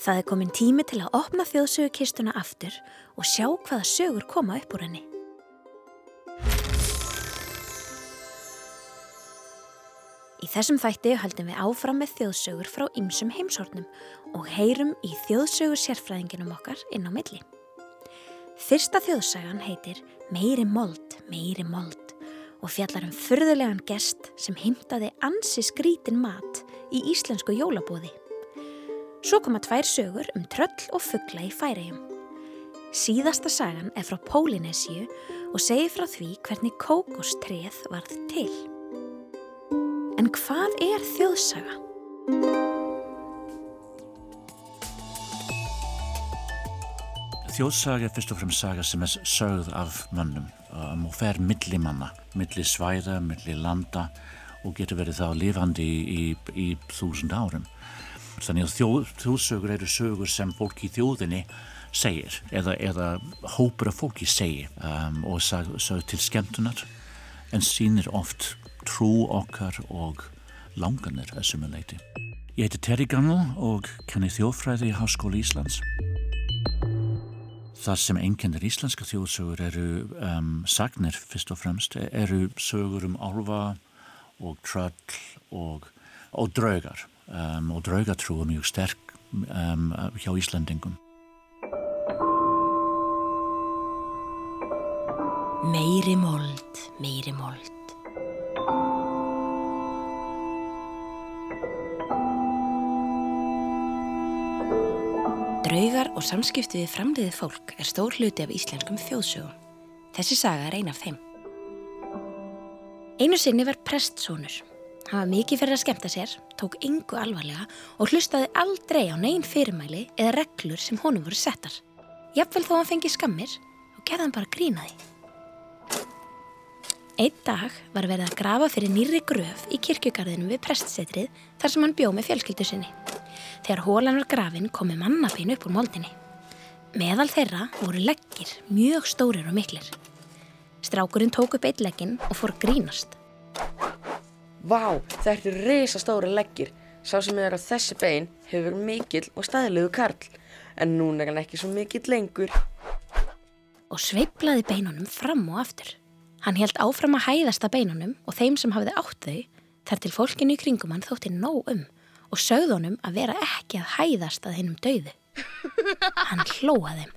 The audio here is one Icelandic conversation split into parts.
Það er komin tími til að opna þjóðsögukistuna aftur og sjá hvaða sögur koma upp úr henni. Í þessum þætti höldum við áfram með þjóðsögur frá ymsum heimsornum og heyrum í þjóðsögur sérfræðinginum okkar inn á milli. Fyrsta þjóðsagan heitir Meiri mold, meiri mold og fjallar um fyrðulegan gest sem heimtaði ansi skrítin mat í íslensku jólabóði. Svo koma tvær sögur um tröll og fuggla í færægjum. Síðasta sagan er frá Pólinesíu og segir frá því hvernig kókostreð varð til. En hvað er þjóðsaga? Þjóðsaga er fyrst og fremst saga sem er sögð af mönnum um, og fer milli manna, milli svæða, milli landa og getur verið þá lifandi í, í, í þúsund árum. Þannig að þjóð, þjóðsögur eru sögur sem fólk í þjóðinni segir eða, eða hópur af fólki segir um, og sög til skemmtunar en sínir oft trú okkar og langanir að sumuleiti. Ég heiti Terri Gannel og kenni þjóðfræði í Háskóli Íslands. Það sem einkennir íslenska þjóðsögur eru um, sagnir fyrst og fremst, eru sögur um álfa og tröll og, og draugar um, og draugatrú er mjög sterk um, hjá Íslandingum. Meiri mold, meiri mold. Draugar og samskipti við framliðið fólk er stór hluti af íslenskum þjóðsögum. Þessi saga er ein af þeim. Einu sinni var prestsónur. Hann var mikið fyrir að skemta sér, tók yngu alvarlega og hlustaði aldrei á negin fyrirmæli eða reglur sem honum voru settar. Jafnvel þó hann fengi skammir og gerði hann bara grínaði. Einn dag var verið að grafa fyrir nýri gröf í kirkjugarðinum við prestsetrið þar sem hann bjóð með fjölskyldu sinni. Þegar hólan var grafin komi mannabein upp úr moldinni. Meðal þeirra voru leggir, mjög stórir og miklir. Strákurinn tók upp eitt leggin og fór grínast. Vá, þetta er reysa stóri leggir. Sá sem er á þessi bein hefur mikill og staðilegu karl, en núna er hann ekki svo mikill lengur. Og sveiplaði beinunum fram og aftur. Hann held áfram að hæðast að beinunum og þeim sem hafiði átt þau, þar til fólkinu í kringum hann þótti nóg um og sögð honum að vera ekki að hæðast að hennum dauðu. Hann hlóað þeim.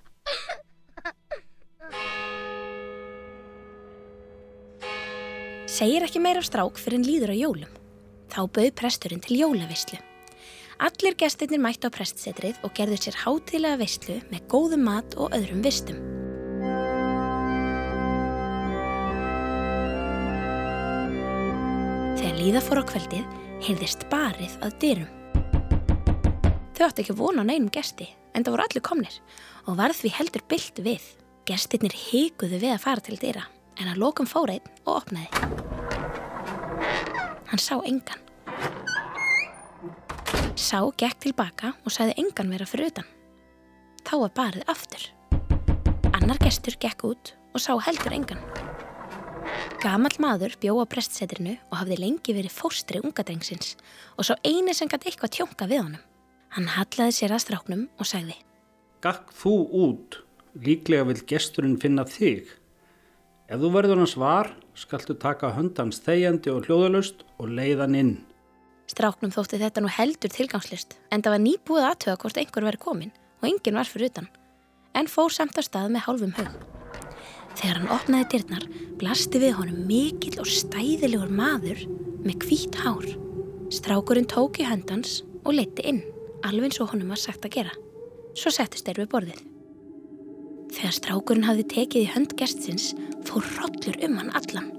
Segir ekki meira strák fyrir en líður á jólum. Þá bauð presturinn til jólavislu. Allir gestirnir mætti á prestsetrið og gerður sér hátilega vislu með góðum mat og öðrum vistum. Þegar líða fór á kvöldið heyrðist barið að dyrum. Þau átti ekki vona á neinum gesti, en það voru allir komnir og varð því heldur byllt við. Gestirnir híkuðu við að fara til dyra, en að lokum fóra einn og opnaði. Hann sá engan. Sá gekk tilbaka og sagði engan vera fyrir utan. Þá var barið aftur. Annar gestur gekk út og sá heldur engan. Gamal maður bjó á prestsetrinu og hafði lengi verið fóstri ungadrengsins og svo eini sem gæti eitthvað tjónka við honum. Hann hallaði sér að stráknum og sagði Gakk þú út, líklega vil gesturinn finna þig. Ef þú verður hans var, skaltu taka höndans þegjandi og hljóðalust og leiðan inn. Stráknum þótti þetta nú heldur tilgangslist en það var nýbúið aðtöða hvort einhver verið komin og enginn var fyrir utan en fór samt að stað með hálfum hug. Þegar hann opnaði dyrnar, blasti við honum mikill og stæðilegur maður með hvít hár. Strákurinn tók í höndans og leti inn, alveg eins og honum var sagt að gera. Svo settist þeir við borðið. Þegar strákurinn hafði tekið í hönd gestsins, fór rollur um hann allan.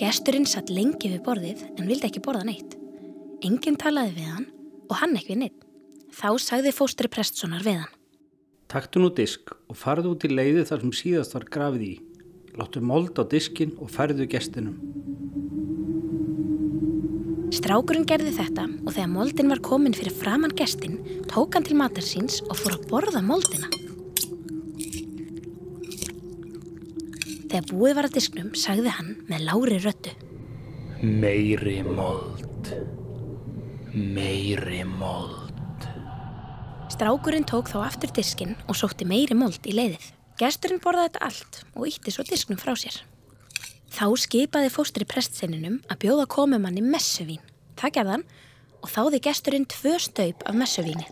Gesturinn satt lengi við borðið en vildi ekki borða neitt. Enginn talaði við hann og hann ekki við neitt. Þá sagði fóstri Prestssonar við hann. Taktu nú disk og farðu út í leiði þar sem síðast var grafið í. Láttu mold á diskin og færðu gestinum. Strákurinn gerði þetta og þegar moldin var komin fyrir framann gestin tók hann til matar síns og fór að borða moldina. Þegar búið var að disknum sagði hann með lári röttu. Meiri mold, meiri mold. Strákurinn tók þá aftur diskin og sótti meiri mold í leiðið. Gesturinn borðaði þetta allt og ítti svo disknum frá sér. Þá skipaði fóstri prestseininum að bjóða komumanni messuvín. Það gerðan og þáði gesturinn tvö staup af messuvíni.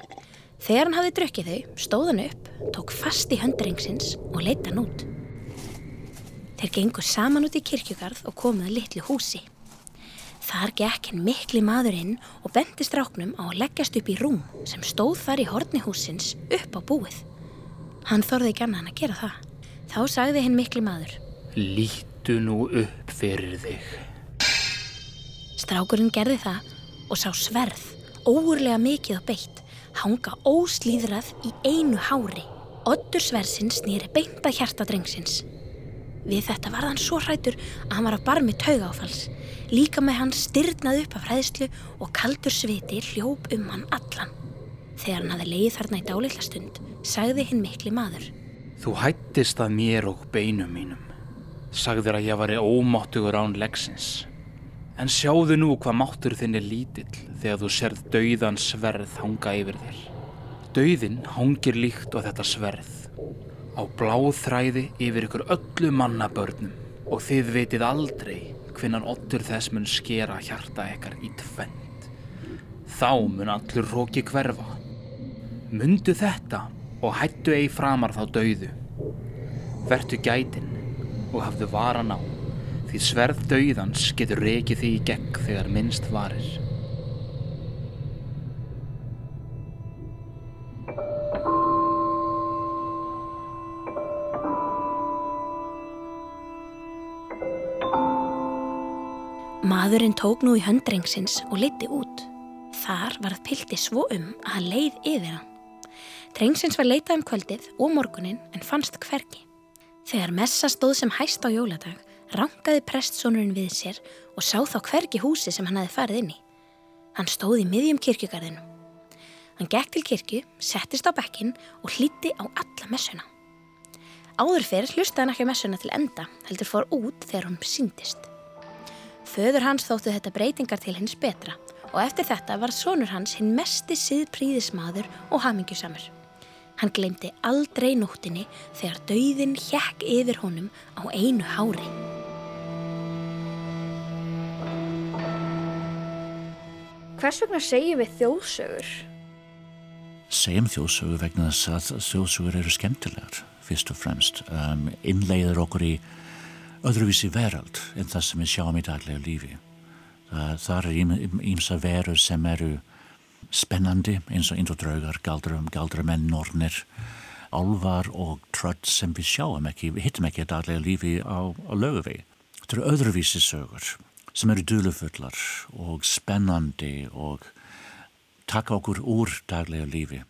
Þegar hann hafði drukkið þau, stóð hann upp, tók fast í hönduringsins og leita hann út. Þeir gengur saman út í kirkjugarð og komuði litlu húsi. Þar gekk henn mikli maður inn og bendi stráknum á að leggjast upp í rúm sem stóð þar í horni húsins upp á búið. Hann þorði ekki annan að gera það. Þá sagði henn mikli maður. Lítu nú upp fyrir þig. Strákurinn gerði það og sá sverð, óurlega mikið á beitt, hanga óslíðrað í einu hári. Oddur sverðsinn snýri beint að hjarta drengsins. Við þetta var hann svo hrætur að hann var að barmi tauga áfalls. Líka með hann styrnað upp af hræðslu og kaldur sviti hljóp um hann allan. Þegar hann hafði leið þarna í dálitla stund, sagði hinn mikli maður. Þú hættist að mér og beinum mínum. Sagðir að ég var ómáttugur án legsins. En sjáðu nú hvað máttur þinn er lítill þegar þú serð dauðan sverð hanga yfir þér. Dauðin hangir líkt á þetta sverð. Á bláþræði yfir ykkur öllu mannabörnum og þið vitið aldrei hvinnan ottur þess mun skera hjarta ekkar í tvend. Þá mun allur róki hverfa. Mundu þetta og hættu eigi framar þá dauðu. Vertu gætin og hafðu varan á því sverð dauðans getur rekið því í gegn þegar minnst varir. Maðurinn tók nú í höndrengsins og leiti út. Þar varð pilti svo um að hann leið yfir hann. Drengsins var leitað um kvöldið og morgunin en fannst hvergi. Þegar messa stóð sem hæst á jóladag, rangaði prestsónurinn við sér og sá þá hvergi húsi sem hann hafi farið inn í. Hann stóð í miðjum kirkjugarðinu. Hann gekk til kirkju, settist á bekkin og hlíti á alla messuna. Áður fyrir hlustaði hann ekki messuna til enda, heldur fór út þegar hún síndist. Föður hans þóttu þetta breytingar til hins betra og eftir þetta var sonur hans hinn mesti siðpríðismadur og hamingjusamur. Hann glemdi aldrei nóttinni þegar dauðin hjekk yfir honum á einu hári. Hvers vegna segjum við þjóðsögur? Segjum þjóðsögur vegna þess að þjóðsögur eru skemmtilegar, fyrst og fremst. Um, innleiður okkur í öðruvísi verald en það sem við sjáum í daglega lífi. Það, það er ímsa verur sem eru spennandi eins og indodraugar, galdrum, galdramenn, nornir, álvar og trött sem við sjáum ekki, við hittum ekki að daglega lífi á, á löguvegi. Þetta eru öðruvísi sögur sem eru dölufullar og spennandi og taka okkur úr daglega lífi.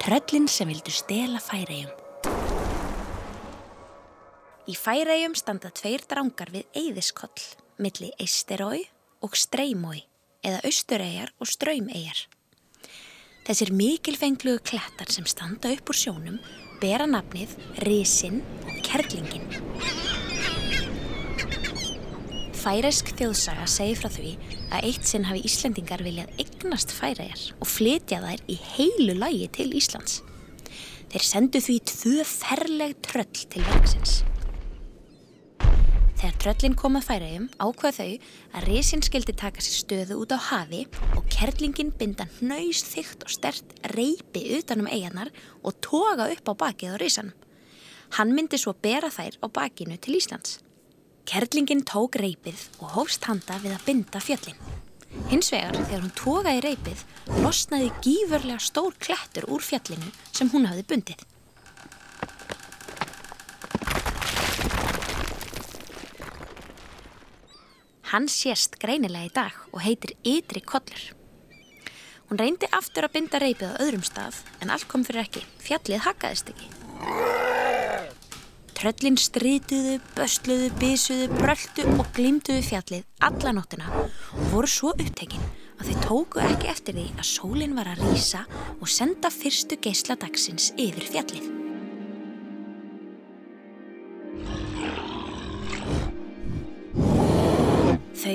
Tröllin sem vildu stela færægjum. Í færægjum standa tveir drangar við Eyðiskoll, milli Eisterói og Streymói eða Austureigjar og Ströymeigjar. Þessir mikilfenglugu klettar sem standa upp úr sjónum bera nafnið Risin og Kerlingin. Færæsk þjóðsaga segir frá því að eitt sinn hafi Íslendingar viljað eignast færæjar og flytja þær í heilu lægi til Íslands. Þeir sendu því tvö ferleg tröll til verksins. Þegar tröllin kom að færæjum ákvað þau að risin skildi taka sér stöðu út á hafi og kerlingin binda hnaus þygt og stert reypi utanum eigarnar og toga upp á bakið á risanum. Hann myndi svo bera þær á bakinu til Íslands. Kerlingin tók reypið og hófst handa við að binda fjöllin. Hins vegar þegar hún togaði reypið losnaði gífurlega stór klettur úr fjallinu sem hún hafði bundið. Hann sést greinilega í dag og heitir Ytri Kollur. Hún reyndi aftur að binda reypið á öðrum stað en allt kom fyrir ekki. Fjallið hakkaðist ekki. Tröllin strítuðu, böstluðu, bísuðu, bröldu og glimtuðu fjallið alla nóttina og voru svo upptekinn að þau tóku ekki eftir því að sólinn var að rýsa og senda fyrstu geysla dagsins yfir fjallið.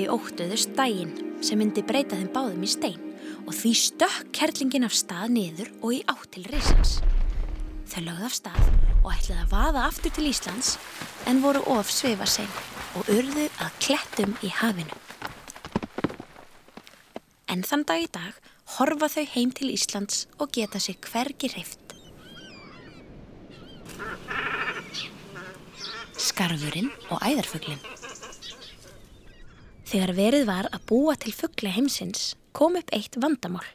Þau óttuðust daginn sem myndi breyta þeim báðum í stein og því stökk kerlingin af stað niður og í átt til reysans. Þau lögði af stað og ætlaði að vaða aftur til Íslands en voru of sveifa sein og urðu að klettum í hafinu. En þann dag í dag horfa þau heim til Íslands og geta sig hvergi hreift. Skarfurinn og æðarfuglinn Þegar verið var að búa til fuggla heimsins kom upp eitt vandamál.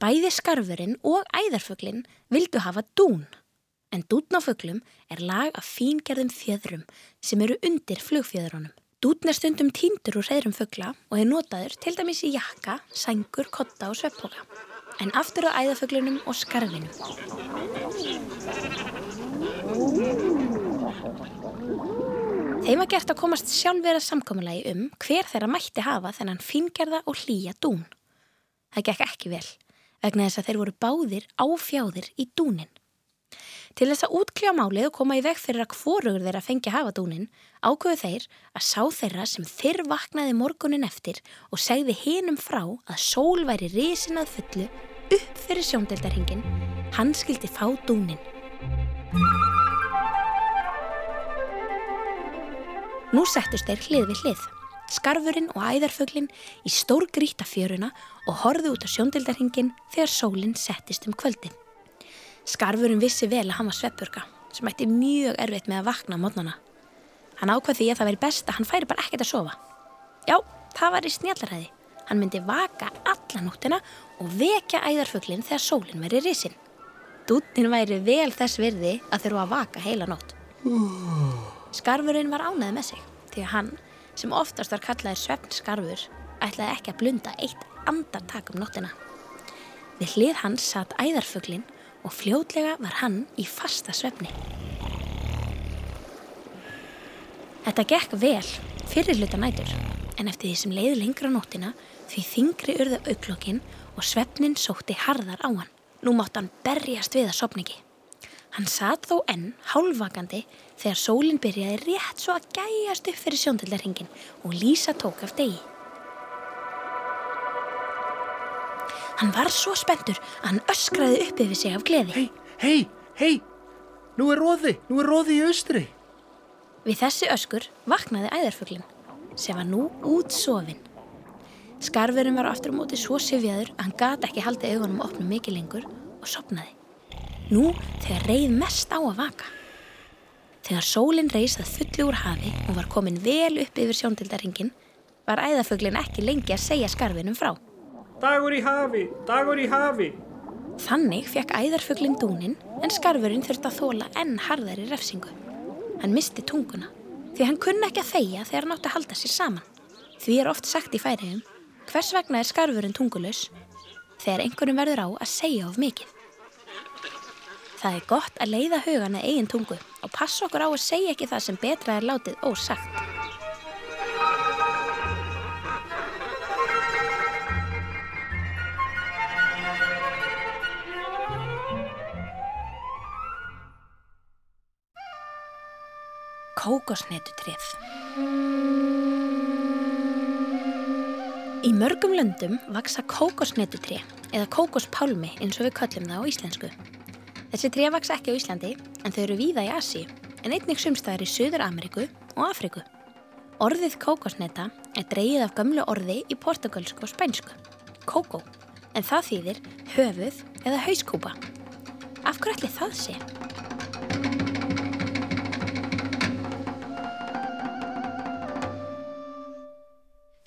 Bæði skarfurinn og æðarfuglinn vildu hafa dún. En dún á fugglum er lag af fíngerðum fjöðrum sem eru undir flugfjöðrunum. Dún er stundum tíndur úr reyðrum fuggla og er notaður til dæmis í jakka, sængur, kotta og sveppoka. En aftur á æðarfuglinum og skarfinum. Þeim var gert að komast sjálfverða samkominlegi um hver þeirra mætti hafa þennan fingerða og hlýja dún. Það gekk ekki vel, vegna þess að þeir voru báðir áfjáðir í dúnin. Til þess að útkljá málið og koma í veg fyrir að hvorugur þeirra fengi hafa dúnin, ákveðu þeir að sá þeirra sem þyrr vaknaði morgunin eftir og segði hinum frá að sól væri risin að fullu upp fyrir sjóndeldarhingin, hann skildi fá dúnin. Nú settust þeir hlið við hlið, skarfurinn og æðarfuglinn í stór grítafjöruna og horðu út á sjóndildarhingin þegar sólinn settist um kvöldin. Skarfurinn vissi vel að hann var sveppurka sem ætti mjög erfitt með að vakna á mótnana. Hann ákvað því að það veri best að hann færi bara ekkert að sofa. Já, það var í snjallaræði. Hann myndi vaka alla nóttina og vekja æðarfuglinn þegar sólinn veri risin. Dútin væri vel þess virði að þurfa að vaka heila nótt. Skarfurinn var ánæði með sig því að hann, sem oftast var kallaðir svefn skarfur, ætlaði ekki að blunda eitt andartak um nóttina. Við hlið hans satt æðarfuglinn og fljótlega var hann í fasta svefni. Þetta gekk vel fyrir hluta nætur en eftir því sem leiði lengra nóttina því þingri urðu auklokkin og svefnin sótti harðar á hann. Nú mátt hann berjast við að sopningi. Hann satt þó enn hálfvakandi þegar sólinn byrjaði rétt svo að gæjast upp fyrir sjóndildarhingin og Lísa tók af degi. Hann var svo spenntur að hann öskraði upp yfir sig af gleði. Hei, hei, hei, nú er róði, nú er róði í austri. Við þessi öskur vaknaði æðarfuglinn sem var nú út sofinn. Skarfurinn var aftur á móti svo sifjaður að hann gati ekki haldið augunum opnum mikið lengur og sopnaði. Nú þegar reið mest á að vaka. Þegar sólinn reys að fulli úr hafi og var komin vel upp yfir sjóndildarhingin var æðafuglinn ekki lengi að segja skarfinum frá. Dagur í hafi, dagur í hafi. Þannig fekk æðarfuglinn dúnin en skarfurinn þurfti að þóla enn harðari refsingu. Hann misti tunguna því hann kunna ekki að þeia þegar hann átti að halda sér saman. Því er oft sagt í færiðum hvers vegna er skarfurinn tungulus þegar einhverjum verður á að segja of mikið. Það er gott að leiða hugana eigin tungu og passa okkur á að segja ekki það sem betra er látið ósagt. Kókosnetutrið Í mörgum löndum vaksa kókosnetutri eða kókospálmi eins og við köllum það á íslensku. Þessi tré vaksa ekki á Íslandi en þau eru víða í Asi en einnig sumstaðar í Suður Ameríku og Afriku. Orðið kókosneta er dreyið af gamlu orði í portugalsku og spænsku, kókó, en það þýðir höfuð eða hauskúpa. Af hverju ætli það sé?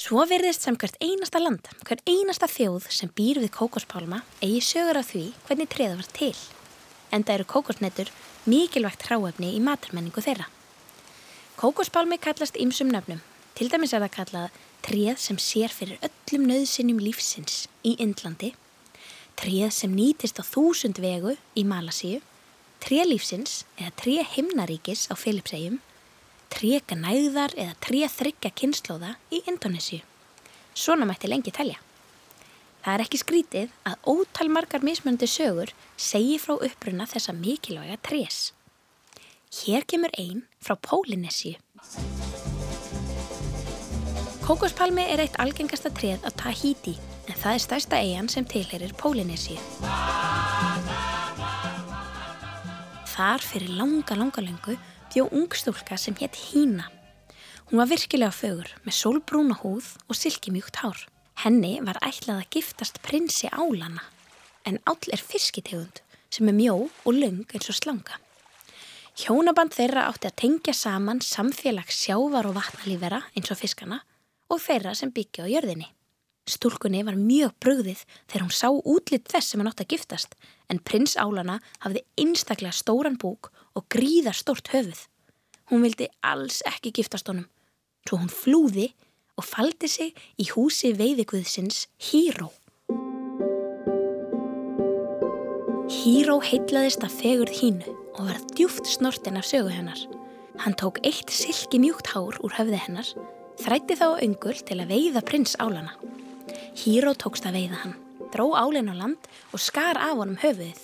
Svo virðist sem hvert einasta land, hver einasta þjóð sem býr við kókospálma eigi sögur af því hvernig treða var til. Enda eru kókosnetur mikilvægt hráefni í maturmenningu þeirra. Kókospálmi kallast ymsum nöfnum. Til dæmis er það kallað treð sem sér fyrir öllum nöðsinnum lífsins í Indlandi, treð sem nýtist á þúsund vegu í Malasíu, treð lífsins eða treð himnaríkis á Filipsegjum, treka næðar eða tré þryggja kynnslóða í Indonésiu. Svona mætti lengi telja. Það er ekki skrítið að ótal margar mismöndi sögur segi frá uppruna þessa mikilvæga trés. Hér kemur einn frá Pólinesíu. Kókospalmi er eitt algengasta treð á Tahiti en það er stærsta eigin sem tilherir Pólinesíu. Þar fyrir langa, langa lengu bjó ungstúlka sem hétt Hína. Hún var virkilega fögur með sólbrúna húð og silkimjúkt hár. Henni var ætlað að giftast prinsi álana en áll er fiskitegund sem er mjó og lung eins og slanga. Hjónaband þeirra átti að tengja saman samfélags sjávar og vatnalífera eins og fiskana og þeirra sem byggja á jörðinni. Stúlkunni var mjög brugðið þegar hún sá útlitt þess sem hann átti að giftast en prins Álana hafði einstaklega stóran búk og gríðar stórt höfuð. Hún vildi alls ekki giftast honum, svo hún flúði og faldi sig í húsi veiðiguðsins Híró. Híró heitlaðist af fegurð hínu og var djúft snortin af sögu hennar. Hann tók eitt silki mjúkt hár úr höfði hennar, þrætti þá öngul til að veiða prins Álana. Híró tókst að veiða hann, dró álinn á land og skar af honum höfuðið.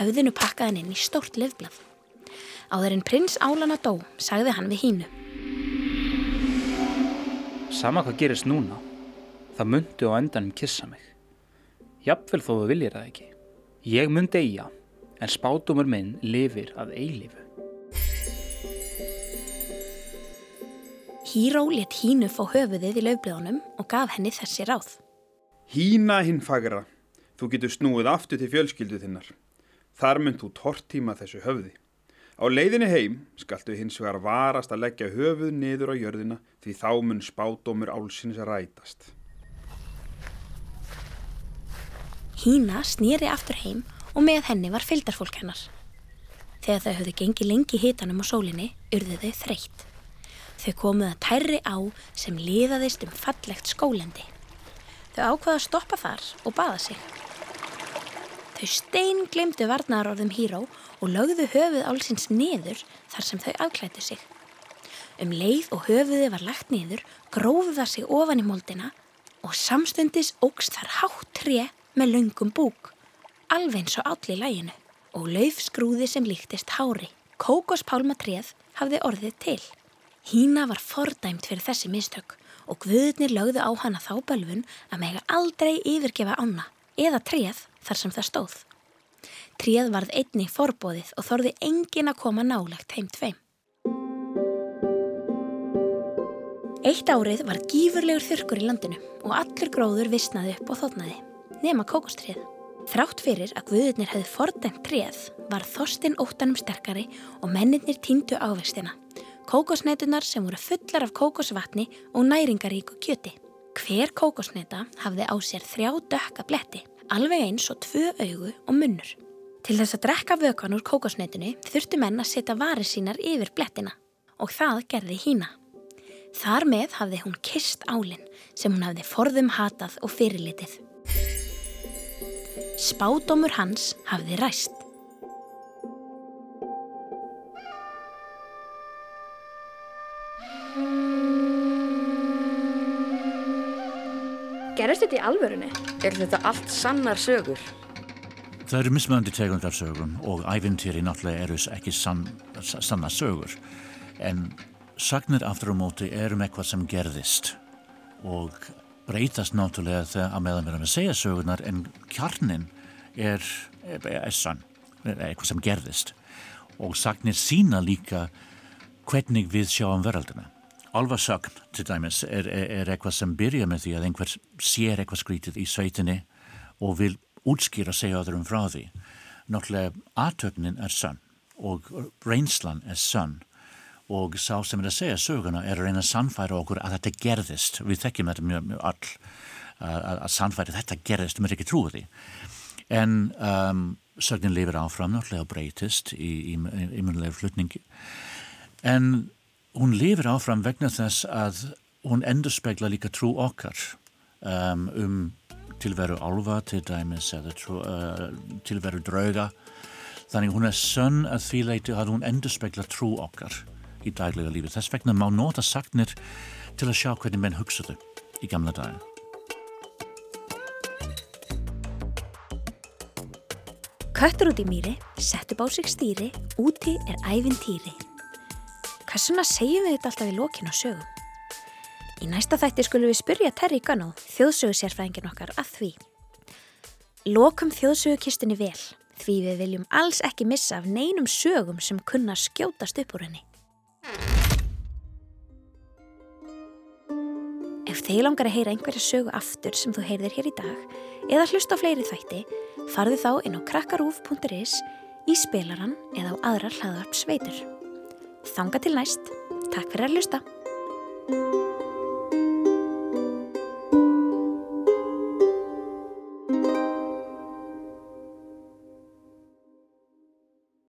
Höfðinu pakkaði hann inn í stórt lefblad. Áður en prins Álana dó, sagði hann við hínu. Sama hvað gerist núna, það myndu á endanum kissa mig. Jafnvel þó þú viljir það ekki. Ég myndi eiga, en spátumur minn lifir að eilifu. Híró let hínu fá höfuðið í löfblöðunum og gaf henni þessi ráð. Hína hinn fagra, þú getur snúið aftur til fjölskyldu þinnar. Þar mynd þú tortíma þessu höfði. Á leiðinni heim skaltu hins vegar varast að leggja höfuð niður á jörðina því þá mun spátumur álsins rætast. Hína snýri aftur heim og með henni var fylgdarfólk hennar. Þegar þau höfðu gengið lengi hitanum á sólinni, urðu þau þreytt. Þau komuð að tærri á sem liðaðist um fallegt skólendi. Þau ákvaða að stoppa þar og baða sig. Þau stein glemdu varnaðarorðum híró og lögðu höfuð álsins niður þar sem þau afklættu sig. Um leið og höfuði var lagt niður, gróðu það sig ofan í moldina og samstundis ógst þar hátt tré með löngum búk, alveg eins og allir læginu og laufskrúði sem líktist hári. Kókospálmatréð hafði orðið til. Hína var fordæmt fyrir þessi mistök og guðurnir lögðu á hana þá bölfun að mega aldrei yfirgefa ána eða tréð þar sem það stóð. Tréð varð einni forbóðið og þorði engin að koma nálagt heim tveim. Eitt árið var gífurlegur þurkur í landinu og allur gróður vissnaði upp og þóttnaði, nema kókostrið. Þrátt fyrir að guðurnir hefði fordæmt tréð var þorstinn óttanum sterkari og mennirnir týndu ávextina kókosneitunar sem voru fullar af kókosvatni og næringaríku kjöti. Hver kókosneita hafði á sér þrjá dökka bletti, alveg eins og tvö augu og munnur. Til þess að drekka vökan úr kókosneitunni þurftu menn að setja varir sínar yfir blettina og það gerði hína. Þar með hafði hún kist álinn sem hún hafði forðum hatað og fyrirlitið. Spádómur hans hafði ræst. Gerist þetta í alvörunni? Er þetta allt sannar sögur? Það eru mismöndi tegundar sögum og ævintýri náttúrulega eru ekki sann, sanna sögur. En sagnir aftur á móti eru með eitthvað sem gerðist og breytast náttúrulega þegar að meðan við erum að segja sögurnar en kjarnin er, er, er sann, er eitthvað sem gerðist. Og sagnir sína líka hvernig við sjáum veröldina. Alvarsögn til dæmis er eitthvað sem byrja með því að einhver sér eitthvað skrítið í sveitinni og vil útskýra segja öðrum frá því. Náttúrulega aðtöknin er sann og reynslan er sann og sá sem er að segja söguna er að reyna að sannfæra okkur að þetta gerðist. Við þekkjum þetta mjög, mjög all að, að sannfæra þetta gerðist, við erum ekki trúið því. En um, sögnin lifir áfram náttúrulega breytist í, í, í, í munlega flutningi. En hún lifir áfram vegna þess að hún endur spegla líka trú okkar um, um tilveru alva til dæmis uh, tilveru drauga. Þannig hún er sönn að því leiti að hún endur spegla trú okkar í daglega lífi. Þess vegna má nota sagnir til að sjá hvernig menn hugsaðu í gamla daga. Köttur út í mýri, sett upp á sig stýri, úti er æfintýri Hversuna segjum við þetta alltaf í lokinu á sögum? Í næsta þætti skulum við spyrja Terry Gunnell, þjóðsögusérfræðingin okkar, að því. Lokum þjóðsögukistunni vel, því við viljum alls ekki missa af neinum sögum sem kunna skjótast upp úr henni. Ef þeir langar að heyra einhverja sögu aftur sem þú heyrðir hér í dag eða hlusta á fleiri þætti, farðu þá inn á krakkarúf.is í spilaran eða á aðrar hlaðarp sveitur. Þanga til næst. Takk fyrir að hlusta.